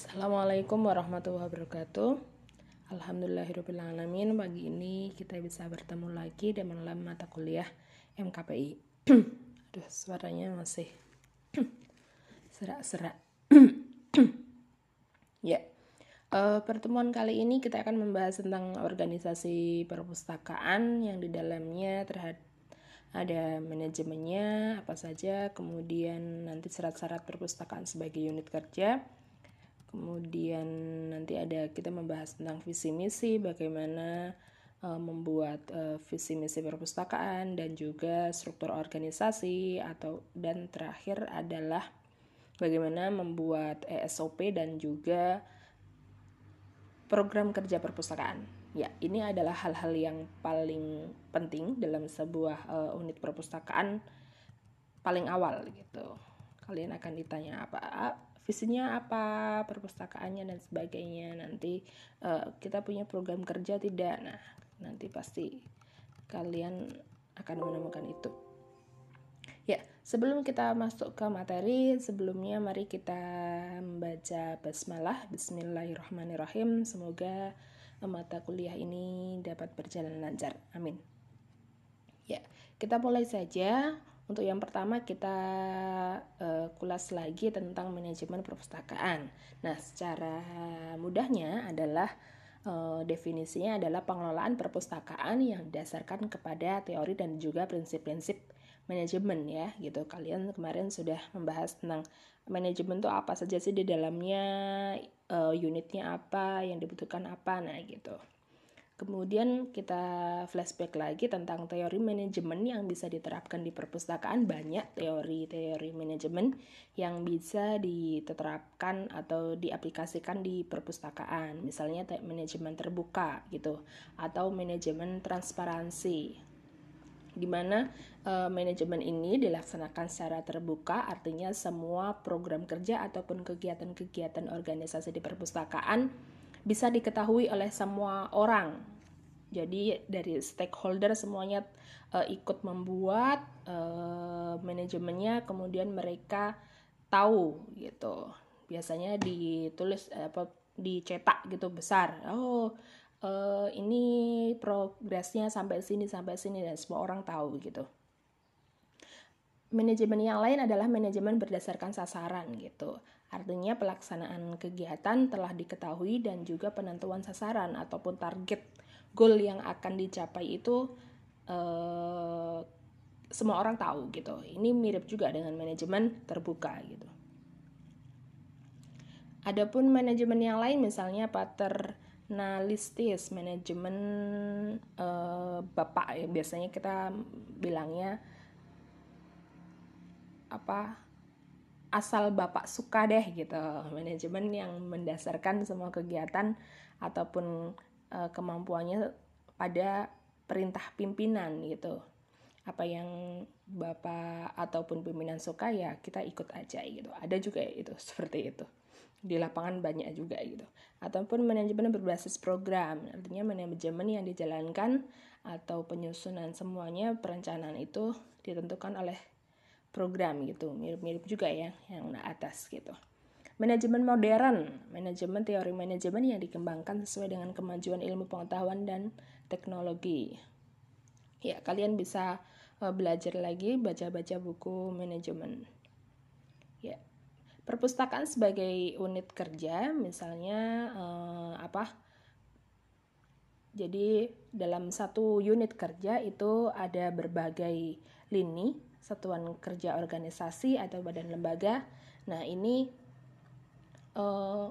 Assalamualaikum warahmatullahi wabarakatuh. Alhamdulillahirrahmanirrahim Pagi ini kita bisa bertemu lagi dalam mata kuliah MKPI Aduh suaranya masih serak-serak. Ya. Uh, Pertemuan kali ini kita akan membahas tentang organisasi perpustakaan yang di dalamnya terhadap ada manajemennya apa saja, kemudian nanti syarat-syarat perpustakaan sebagai unit kerja, kemudian nanti ada kita membahas tentang visi misi bagaimana uh, membuat uh, visi misi perpustakaan dan juga struktur organisasi atau dan terakhir adalah bagaimana membuat ESOP dan juga program kerja perpustakaan. Ya, ini adalah hal-hal yang paling penting dalam sebuah uh, unit perpustakaan paling awal gitu. Kalian akan ditanya apa visinya apa perpustakaannya dan sebagainya. Nanti uh, kita punya program kerja tidak? Nah nanti pasti kalian akan menemukan itu. Ya sebelum kita masuk ke materi sebelumnya mari kita membaca basmalah. Bismillahirrahmanirrahim. Semoga mata kuliah ini dapat berjalan lancar. Amin. Ya kita mulai saja untuk yang pertama kita uh, kulas lagi tentang manajemen perpustakaan. Nah, secara mudahnya adalah uh, definisinya adalah pengelolaan perpustakaan yang didasarkan kepada teori dan juga prinsip-prinsip manajemen ya gitu. Kalian kemarin sudah membahas tentang manajemen itu apa saja sih di dalamnya, uh, unitnya apa, yang dibutuhkan apa, nah gitu. Kemudian kita flashback lagi tentang teori manajemen yang bisa diterapkan di perpustakaan. Banyak teori-teori manajemen yang bisa diterapkan atau diaplikasikan di perpustakaan. Misalnya manajemen terbuka gitu atau manajemen transparansi. Di mana e, manajemen ini dilaksanakan secara terbuka, artinya semua program kerja ataupun kegiatan-kegiatan organisasi di perpustakaan bisa diketahui oleh semua orang. Jadi dari stakeholder semuanya uh, ikut membuat uh, manajemennya, kemudian mereka tahu gitu. Biasanya ditulis apa dicetak gitu besar. Oh, uh, ini progresnya sampai sini sampai sini dan semua orang tahu gitu. Manajemen yang lain adalah manajemen berdasarkan sasaran gitu. Artinya pelaksanaan kegiatan telah diketahui dan juga penentuan sasaran ataupun target goal yang akan dicapai itu eh, semua orang tahu gitu. Ini mirip juga dengan manajemen terbuka gitu. Adapun manajemen yang lain misalnya paternalistis, manajemen eh, bapak ya biasanya kita bilangnya apa asal bapak suka deh gitu. Manajemen yang mendasarkan semua kegiatan ataupun uh, kemampuannya pada perintah pimpinan gitu. Apa yang bapak ataupun pimpinan suka ya kita ikut aja gitu. Ada juga itu seperti itu. Di lapangan banyak juga gitu. Ataupun manajemen berbasis program artinya manajemen yang dijalankan atau penyusunan semuanya perencanaan itu ditentukan oleh program gitu mirip-mirip juga ya yang atas gitu. Manajemen modern manajemen teori manajemen yang dikembangkan sesuai dengan kemajuan ilmu pengetahuan dan teknologi. Ya kalian bisa uh, belajar lagi baca-baca buku manajemen. Ya perpustakaan sebagai unit kerja misalnya uh, apa? Jadi dalam satu unit kerja itu ada berbagai lini satuan kerja organisasi atau badan lembaga. Nah, ini uh,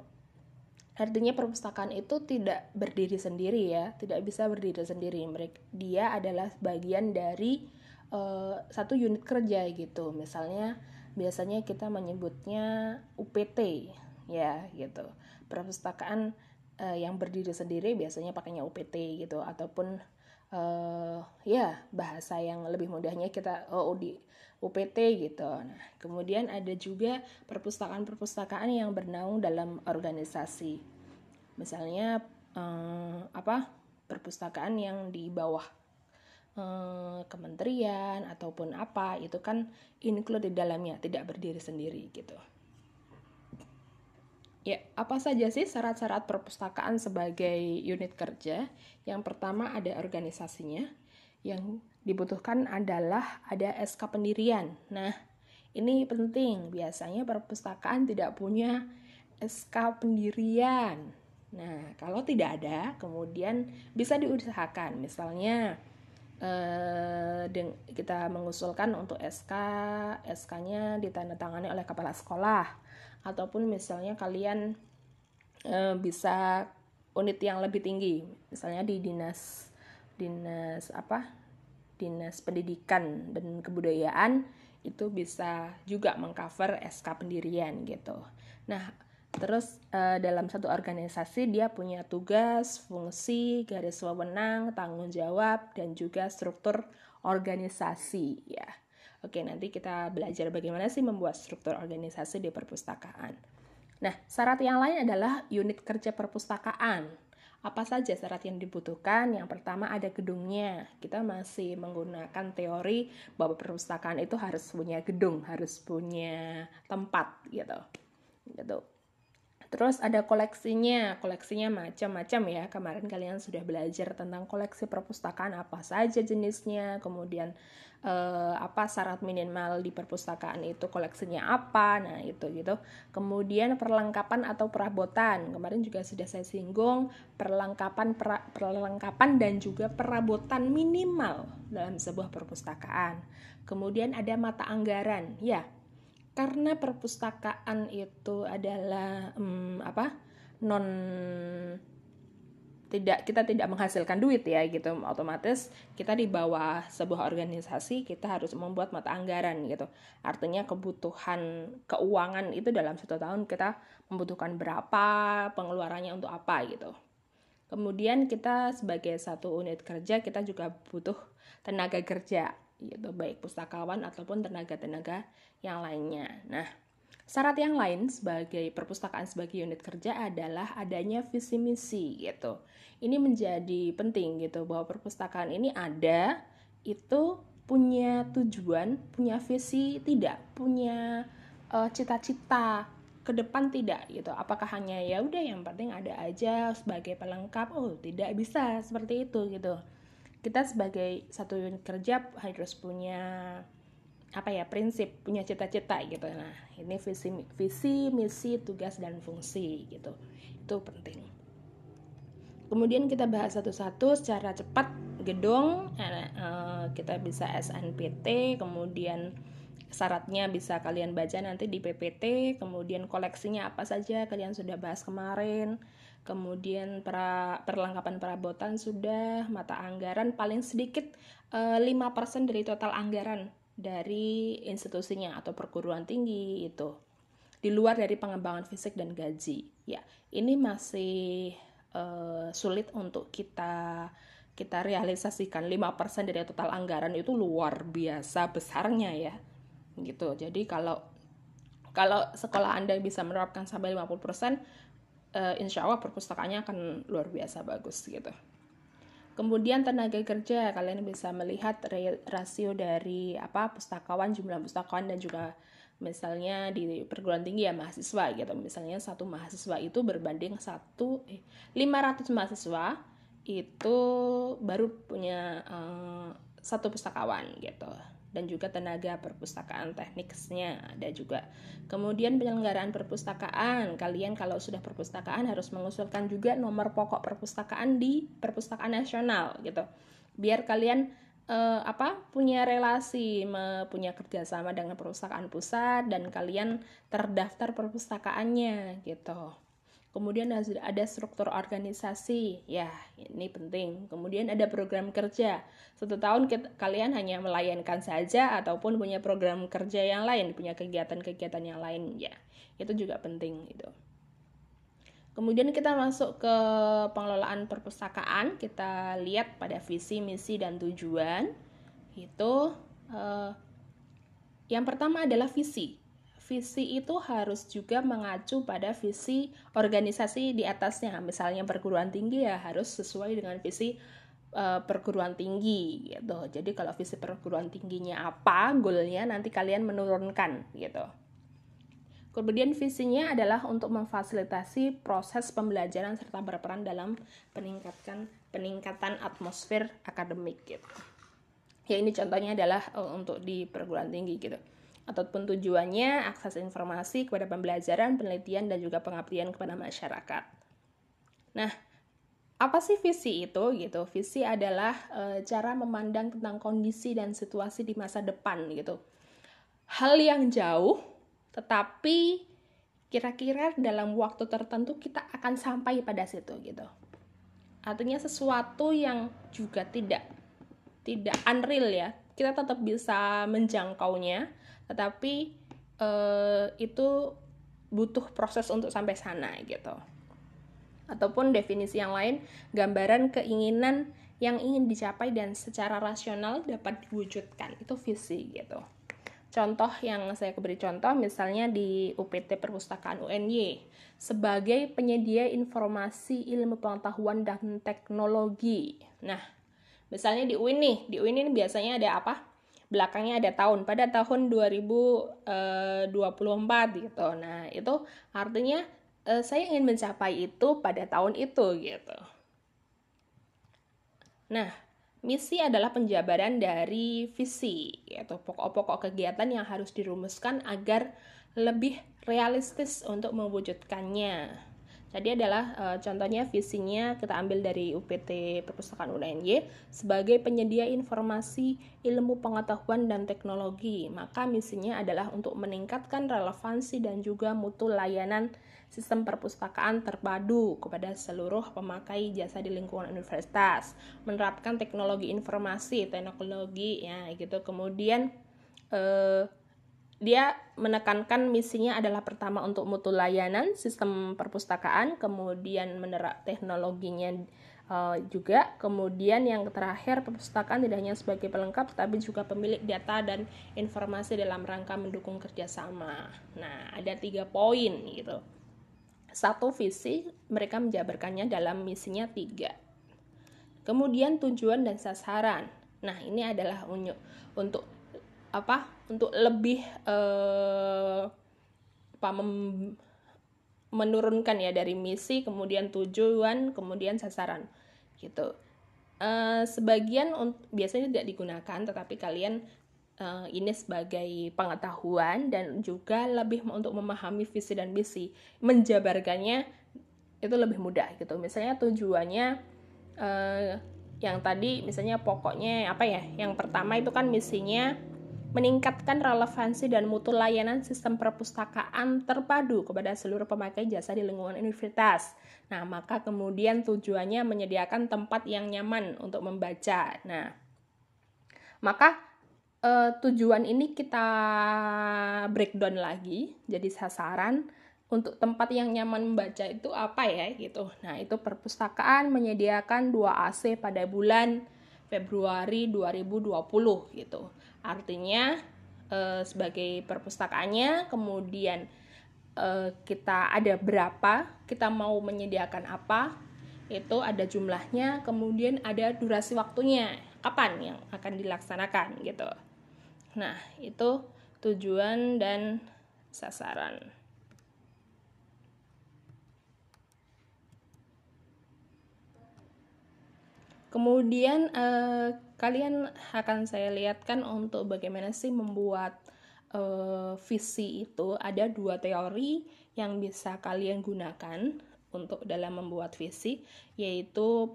artinya perpustakaan itu tidak berdiri sendiri ya, tidak bisa berdiri sendiri. Mereka dia adalah bagian dari uh, satu unit kerja gitu. Misalnya biasanya kita menyebutnya UPT ya gitu. Perpustakaan uh, yang berdiri sendiri biasanya pakainya UPT gitu ataupun uh, ya bahasa yang lebih mudahnya kita oh, di UPT gitu. Nah, kemudian ada juga perpustakaan-perpustakaan yang bernaung dalam organisasi. Misalnya um, apa? perpustakaan yang di bawah um, kementerian ataupun apa itu kan include di dalamnya, tidak berdiri sendiri gitu. Ya, apa saja sih syarat-syarat perpustakaan sebagai unit kerja? Yang pertama ada organisasinya. Yang dibutuhkan adalah ada SK pendirian. Nah, ini penting. Biasanya perpustakaan tidak punya SK pendirian. Nah, kalau tidak ada, kemudian bisa diusahakan. Misalnya, eh, kita mengusulkan untuk SK, SK-nya ditandatangani oleh kepala sekolah ataupun misalnya kalian e, bisa unit yang lebih tinggi. Misalnya di dinas dinas apa? Dinas pendidikan dan kebudayaan itu bisa juga mengcover SK pendirian gitu. Nah terus e, dalam satu organisasi dia punya tugas fungsi garis wewenang tanggung jawab dan juga struktur organisasi ya Oke, nanti kita belajar bagaimana sih membuat struktur organisasi di perpustakaan. Nah, syarat yang lain adalah unit kerja perpustakaan. Apa saja syarat yang dibutuhkan? Yang pertama ada gedungnya. Kita masih menggunakan teori bahwa perpustakaan itu harus punya gedung, harus punya tempat gitu. Gitu. Terus ada koleksinya, koleksinya macam-macam ya. Kemarin kalian sudah belajar tentang koleksi perpustakaan apa saja jenisnya, kemudian eh, apa syarat minimal di perpustakaan itu koleksinya apa nah itu gitu. Kemudian perlengkapan atau perabotan. Kemarin juga sudah saya singgung perlengkapan per, perlengkapan dan juga perabotan minimal dalam sebuah perpustakaan. Kemudian ada mata anggaran. Ya karena perpustakaan itu adalah hmm, apa non tidak kita tidak menghasilkan duit ya gitu. Otomatis kita di bawah sebuah organisasi kita harus membuat mata anggaran gitu. Artinya kebutuhan keuangan itu dalam satu tahun kita membutuhkan berapa pengeluarannya untuk apa gitu. Kemudian kita sebagai satu unit kerja kita juga butuh tenaga kerja gitu baik pustakawan ataupun tenaga-tenaga yang lainnya nah Syarat yang lain sebagai perpustakaan sebagai unit kerja adalah adanya visi misi gitu. Ini menjadi penting gitu bahwa perpustakaan ini ada itu punya tujuan, punya visi tidak, punya uh, cita-cita ke depan tidak gitu. Apakah hanya ya udah yang penting ada aja sebagai pelengkap? Oh, tidak bisa seperti itu gitu. Kita sebagai satu unit kerja harus punya apa ya prinsip punya cita-cita gitu. Nah ini visi visi misi tugas dan fungsi gitu. Itu penting. Kemudian kita bahas satu-satu secara cepat gedung uh, kita bisa SNPT kemudian syaratnya bisa kalian baca nanti di PPT kemudian koleksinya apa saja kalian sudah bahas kemarin kemudian pra, perlengkapan perabotan sudah mata anggaran paling sedikit uh, eh, 5% dari total anggaran dari institusinya atau perguruan tinggi itu. Di luar dari pengembangan fisik dan gaji. Ya ini masih uh, sulit untuk kita kita realisasikan 5% dari total anggaran itu luar biasa besarnya ya. Gitu. Jadi kalau kalau sekolah Anda bisa menerapkan sampai 50% uh, insya Allah perpustakaannya akan luar biasa bagus gitu Kemudian tenaga kerja, kalian bisa melihat rasio dari apa pustakawan, jumlah pustakawan dan juga misalnya di perguruan tinggi ya mahasiswa gitu. Misalnya satu mahasiswa itu berbanding satu eh, 500 mahasiswa itu baru punya uh, satu pustakawan gitu dan juga tenaga perpustakaan tekniknya ada juga. Kemudian penyelenggaraan perpustakaan, kalian kalau sudah perpustakaan harus mengusulkan juga nomor pokok perpustakaan di perpustakaan nasional gitu. Biar kalian eh, apa punya relasi, punya kerjasama dengan perpustakaan pusat dan kalian terdaftar perpustakaannya gitu. Kemudian ada struktur organisasi, ya ini penting. Kemudian ada program kerja. Satu tahun kita, kalian hanya melayankan saja ataupun punya program kerja yang lain, punya kegiatan-kegiatan yang lain, ya itu juga penting itu. Kemudian kita masuk ke pengelolaan perpustakaan. Kita lihat pada visi, misi, dan tujuan. Itu eh, yang pertama adalah visi visi itu harus juga mengacu pada visi organisasi di atasnya. Misalnya perguruan tinggi ya harus sesuai dengan visi uh, perguruan tinggi gitu. Jadi kalau visi perguruan tingginya apa, goalnya nanti kalian menurunkan gitu. Kemudian visinya adalah untuk memfasilitasi proses pembelajaran serta berperan dalam peningkatkan peningkatan atmosfer akademik gitu. Ya ini contohnya adalah uh, untuk di perguruan tinggi gitu. Ataupun tujuannya akses informasi kepada pembelajaran, penelitian dan juga pengabdian kepada masyarakat. Nah, apa sih visi itu gitu? Visi adalah e, cara memandang tentang kondisi dan situasi di masa depan gitu. Hal yang jauh tetapi kira-kira dalam waktu tertentu kita akan sampai pada situ gitu. Artinya sesuatu yang juga tidak tidak unreal ya. Kita tetap bisa menjangkaunya, tetapi eh, itu butuh proses untuk sampai sana gitu. Ataupun definisi yang lain, gambaran keinginan yang ingin dicapai dan secara rasional dapat diwujudkan. Itu visi gitu. Contoh yang saya beri contoh misalnya di UPT Perpustakaan UNY sebagai penyedia informasi ilmu pengetahuan dan teknologi. Nah, misalnya di UIN nih, di UIN ini biasanya ada apa? Belakangnya ada tahun, pada tahun 2024 eh, gitu. Nah, itu artinya eh, saya ingin mencapai itu pada tahun itu gitu. Nah, Misi adalah penjabaran dari visi, yaitu pokok-pokok kegiatan yang harus dirumuskan agar lebih realistis untuk mewujudkannya. Jadi adalah e, contohnya visinya kita ambil dari UPT Perpustakaan UNY sebagai penyedia informasi, ilmu pengetahuan dan teknologi. Maka misinya adalah untuk meningkatkan relevansi dan juga mutu layanan sistem perpustakaan terpadu kepada seluruh pemakai jasa di lingkungan universitas, menerapkan teknologi informasi, teknologi ya gitu. Kemudian eh, dia menekankan misinya adalah pertama untuk mutu layanan sistem perpustakaan, kemudian menerap teknologinya uh, juga, kemudian yang terakhir perpustakaan tidak hanya sebagai pelengkap, tapi juga pemilik data dan informasi dalam rangka mendukung kerjasama. Nah, ada tiga poin gitu. Satu visi, mereka menjabarkannya dalam misinya tiga. Kemudian tujuan dan sasaran. Nah, ini adalah untuk apa untuk lebih uh, apa mem, menurunkan ya dari misi kemudian tujuan kemudian sasaran gitu. Uh, sebagian biasanya tidak digunakan tetapi kalian uh, ini sebagai pengetahuan dan juga lebih untuk memahami visi dan misi. Menjabarkannya itu lebih mudah gitu. Misalnya tujuannya uh, yang tadi misalnya pokoknya apa ya yang pertama itu kan misinya meningkatkan relevansi dan mutu layanan sistem perpustakaan terpadu kepada seluruh pemakai jasa di lingkungan universitas. Nah, maka kemudian tujuannya menyediakan tempat yang nyaman untuk membaca. Nah, maka eh, tujuan ini kita breakdown lagi jadi sasaran untuk tempat yang nyaman membaca itu apa ya gitu. Nah, itu perpustakaan menyediakan 2 AC pada bulan Februari 2020 gitu. Artinya e, sebagai perpustakaannya kemudian e, kita ada berapa, kita mau menyediakan apa, itu ada jumlahnya, kemudian ada durasi waktunya, kapan yang akan dilaksanakan gitu. Nah, itu tujuan dan sasaran. Kemudian eh, kalian akan saya lihatkan untuk bagaimana sih membuat uh, visi itu ada dua teori yang bisa kalian gunakan untuk dalam membuat visi yaitu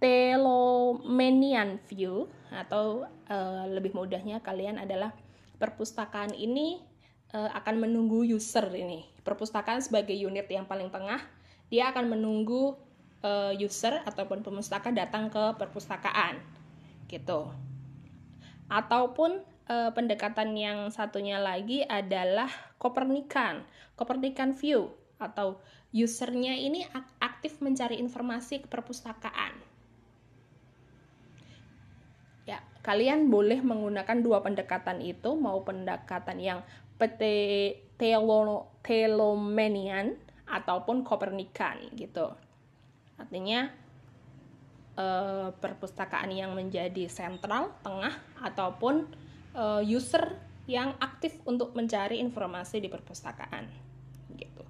telomanian view atau uh, lebih mudahnya kalian adalah perpustakaan ini uh, akan menunggu user ini. Perpustakaan sebagai unit yang paling tengah dia akan menunggu uh, user ataupun pemustaka datang ke perpustakaan gitu. Ataupun e, pendekatan yang satunya lagi adalah Kopernikan, Kopernikan view atau usernya ini aktif mencari informasi ke perpustakaan. Ya, kalian boleh menggunakan dua pendekatan itu, mau pendekatan yang PT telo, telomanian ataupun Kopernikan gitu. Artinya uh, perpustakaan yang menjadi sentral, tengah, ataupun uh, user yang aktif untuk mencari informasi di perpustakaan gitu.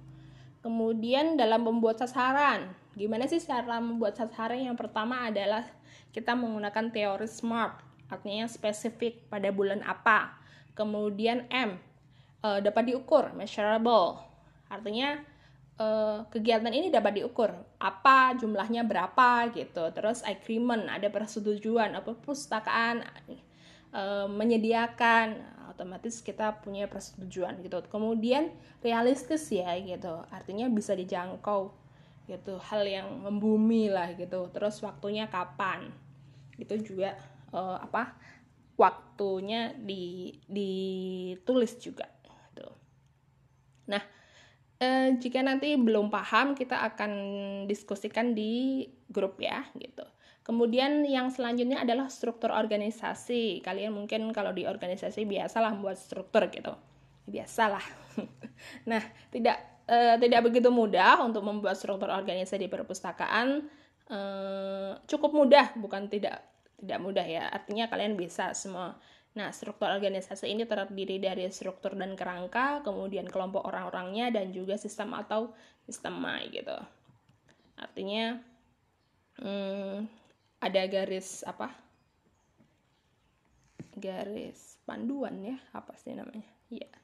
Kemudian dalam membuat sasaran, gimana sih cara membuat sasaran? Yang pertama adalah kita menggunakan teori SMART, artinya spesifik pada bulan apa. Kemudian M, uh, dapat diukur, measurable, artinya uh, kegiatan ini dapat diukur apa jumlahnya berapa gitu. Terus agreement, ada persetujuan, apa pustakaan uh, menyediakan otomatis kita punya persetujuan gitu. Kemudian realistis ya gitu, artinya bisa dijangkau gitu hal yang membumi lah gitu terus waktunya kapan itu juga uh, apa waktunya di ditulis juga gitu. nah uh, jika nanti belum paham kita akan diskusikan di grup ya gitu Kemudian yang selanjutnya adalah struktur organisasi. Kalian mungkin kalau di organisasi biasalah membuat struktur gitu. Biasalah. nah, tidak uh, tidak begitu mudah untuk membuat struktur organisasi di perpustakaan. Uh, cukup mudah, bukan tidak tidak mudah ya. Artinya kalian bisa semua. Nah, struktur organisasi ini terdiri dari struktur dan kerangka, kemudian kelompok orang-orangnya dan juga sistem atau sistema gitu. Artinya hmm, ada garis apa? Garis panduan ya, apa sih namanya? Iya.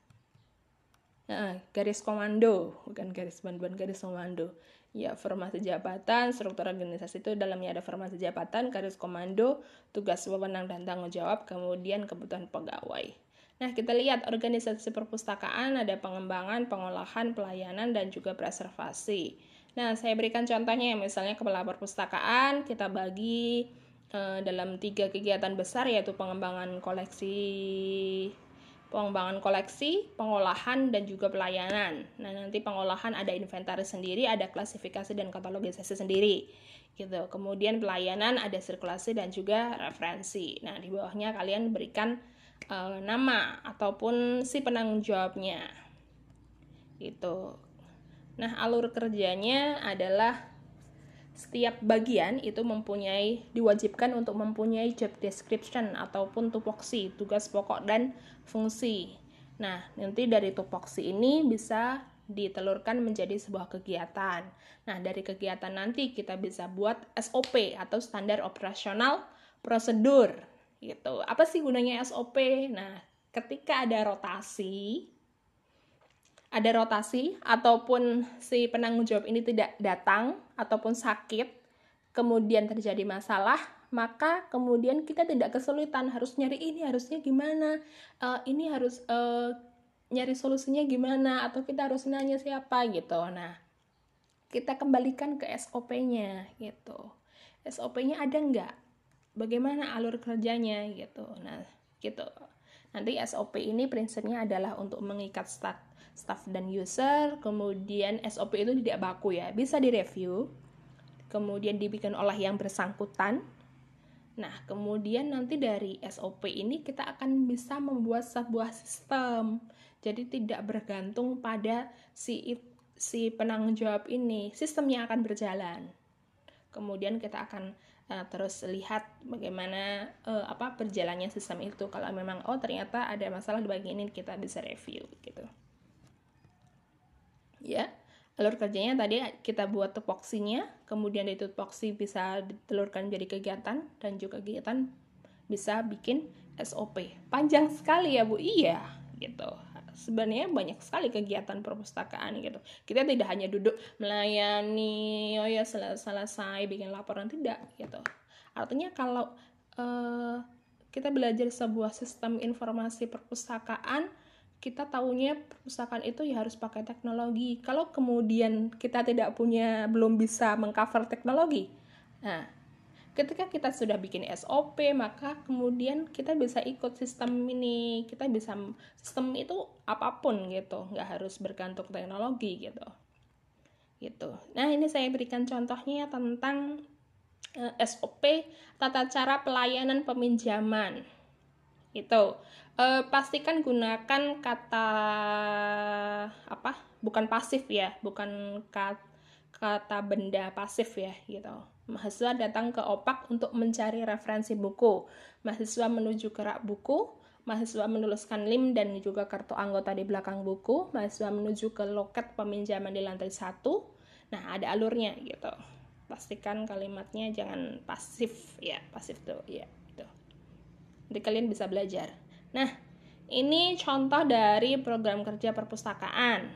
Garis komando, bukan garis bantuan, garis komando. Ya, formasi jabatan, struktur organisasi itu dalamnya ada formasi jabatan, garis komando, tugas wewenang dan tanggung jawab, kemudian kebutuhan pegawai. Nah, kita lihat organisasi perpustakaan ada pengembangan, pengolahan, pelayanan, dan juga preservasi. Nah, saya berikan contohnya misalnya kepala perpustakaan kita bagi eh, dalam tiga kegiatan besar yaitu pengembangan koleksi pengembangan koleksi, pengolahan, dan juga pelayanan. Nah, nanti pengolahan ada inventaris sendiri, ada klasifikasi dan katalogisasi sendiri. Gitu. Kemudian pelayanan ada sirkulasi dan juga referensi. Nah, di bawahnya kalian berikan uh, nama ataupun si penanggung jawabnya. Gitu. Nah, alur kerjanya adalah setiap bagian itu mempunyai diwajibkan untuk mempunyai job description ataupun tupoksi, tugas pokok dan fungsi. Nah, nanti dari tupoksi ini bisa ditelurkan menjadi sebuah kegiatan. Nah, dari kegiatan nanti kita bisa buat SOP atau standar operasional prosedur gitu. Apa sih gunanya SOP? Nah, ketika ada rotasi ada rotasi ataupun si penanggung jawab ini tidak datang ataupun sakit, kemudian terjadi masalah, maka kemudian kita tidak kesulitan harus nyari ini harusnya gimana, uh, ini harus uh, nyari solusinya gimana atau kita harus nanya siapa gitu. Nah, kita kembalikan ke SOP-nya gitu. SOP-nya ada nggak? Bagaimana alur kerjanya gitu. Nah, gitu. Nanti SOP ini prinsipnya adalah untuk mengikat stat staff dan user, kemudian SOP itu tidak baku ya, bisa direview, kemudian dibikin oleh yang bersangkutan. Nah, kemudian nanti dari SOP ini kita akan bisa membuat sebuah sistem. Jadi tidak bergantung pada si si penanggung jawab ini, sistemnya akan berjalan. Kemudian kita akan uh, terus lihat bagaimana uh, apa berjalannya sistem itu. Kalau memang oh ternyata ada masalah di bagian ini kita bisa review gitu ya alur kerjanya tadi kita buat tupoksinya kemudian dari tupoksi bisa ditelurkan menjadi kegiatan dan juga kegiatan bisa bikin SOP panjang sekali ya bu. Iya gitu. Sebenarnya banyak sekali kegiatan perpustakaan gitu. Kita tidak hanya duduk melayani oh ya selesai, selesai bikin laporan tidak gitu. Artinya kalau uh, kita belajar sebuah sistem informasi perpustakaan kita tahunya perpustakaan itu ya harus pakai teknologi. Kalau kemudian kita tidak punya, belum bisa mengcover teknologi, nah, ketika kita sudah bikin SOP, maka kemudian kita bisa ikut sistem ini. Kita bisa sistem itu apa pun gitu, nggak harus bergantung teknologi gitu. Gitu. Nah ini saya berikan contohnya tentang eh, SOP, tata cara pelayanan peminjaman. Itu. Uh, pastikan gunakan kata apa? Bukan pasif ya bukan kata, kata benda pasif ya gitu. Mahasiswa datang ke opak untuk mencari referensi buku. Mahasiswa menuju ke rak buku mahasiswa menuliskan LIM dan juga kartu anggota di belakang buku, mahasiswa menuju ke loket peminjaman di lantai satu. Nah, ada alurnya gitu. Pastikan kalimatnya jangan pasif ya, pasif tuh ya Jadi kalian bisa belajar. Nah, ini contoh dari program kerja perpustakaan.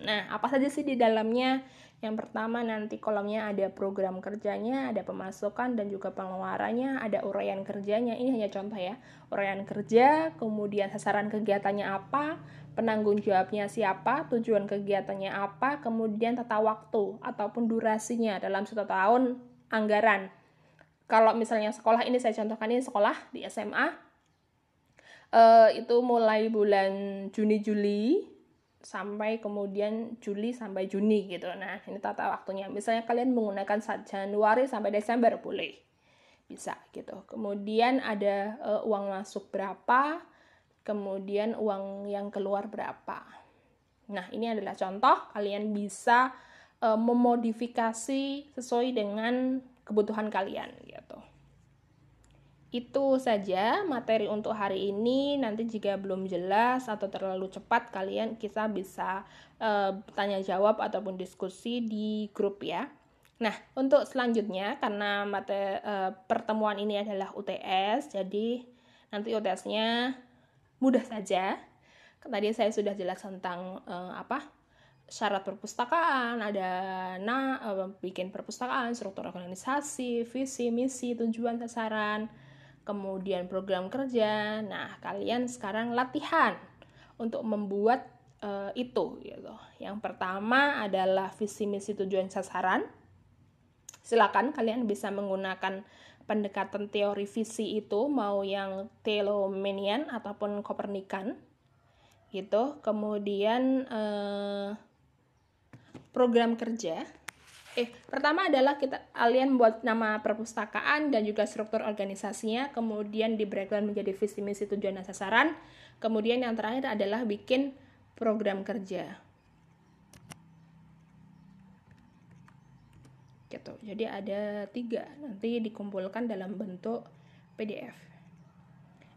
Nah, apa saja sih di dalamnya? Yang pertama nanti kolomnya ada program kerjanya, ada pemasukan dan juga pengeluarannya, ada uraian kerjanya. Ini hanya contoh ya. Uraian kerja, kemudian sasaran kegiatannya apa, penanggung jawabnya siapa, tujuan kegiatannya apa, kemudian tata waktu ataupun durasinya dalam satu tahun anggaran. Kalau misalnya sekolah ini saya contohkan ini sekolah di SMA, uh, eh, itu mulai bulan Juni Juli sampai kemudian Juli sampai Juni gitu. Nah, ini tata waktunya. Misalnya kalian menggunakan saat Januari sampai Desember boleh. Bisa gitu. Kemudian ada uh, uang masuk berapa, kemudian uang yang keluar berapa. Nah, ini adalah contoh kalian bisa uh, memodifikasi sesuai dengan kebutuhan kalian gitu. Itu saja materi untuk hari ini. Nanti jika belum jelas atau terlalu cepat, kalian kita bisa uh, tanya jawab ataupun diskusi di grup ya. Nah, untuk selanjutnya karena materi uh, pertemuan ini adalah UTS, jadi nanti UTS-nya mudah saja. Tadi saya sudah jelas tentang uh, apa? Syarat perpustakaan, ada nah bikin perpustakaan, struktur organisasi, visi, misi, tujuan, sasaran, kemudian program kerja. Nah, kalian sekarang latihan untuk membuat uh, itu gitu. Yang pertama adalah visi misi tujuan sasaran. Silakan kalian bisa menggunakan pendekatan teori visi itu mau yang telomenian ataupun kopernikan gitu. Kemudian uh, program kerja Eh, pertama adalah kita kalian buat nama perpustakaan dan juga struktur organisasinya, kemudian di breakdown menjadi visi misi tujuan dan sasaran. Kemudian yang terakhir adalah bikin program kerja. Gitu. Jadi ada tiga, nanti dikumpulkan dalam bentuk PDF.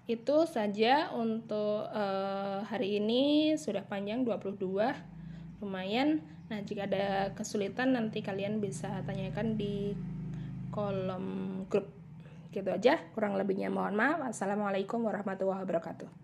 Itu saja untuk uh, hari ini sudah panjang 22 lumayan Nah, jika ada kesulitan nanti kalian bisa tanyakan di kolom grup. Gitu aja, kurang lebihnya mohon maaf. Assalamualaikum warahmatullahi wabarakatuh.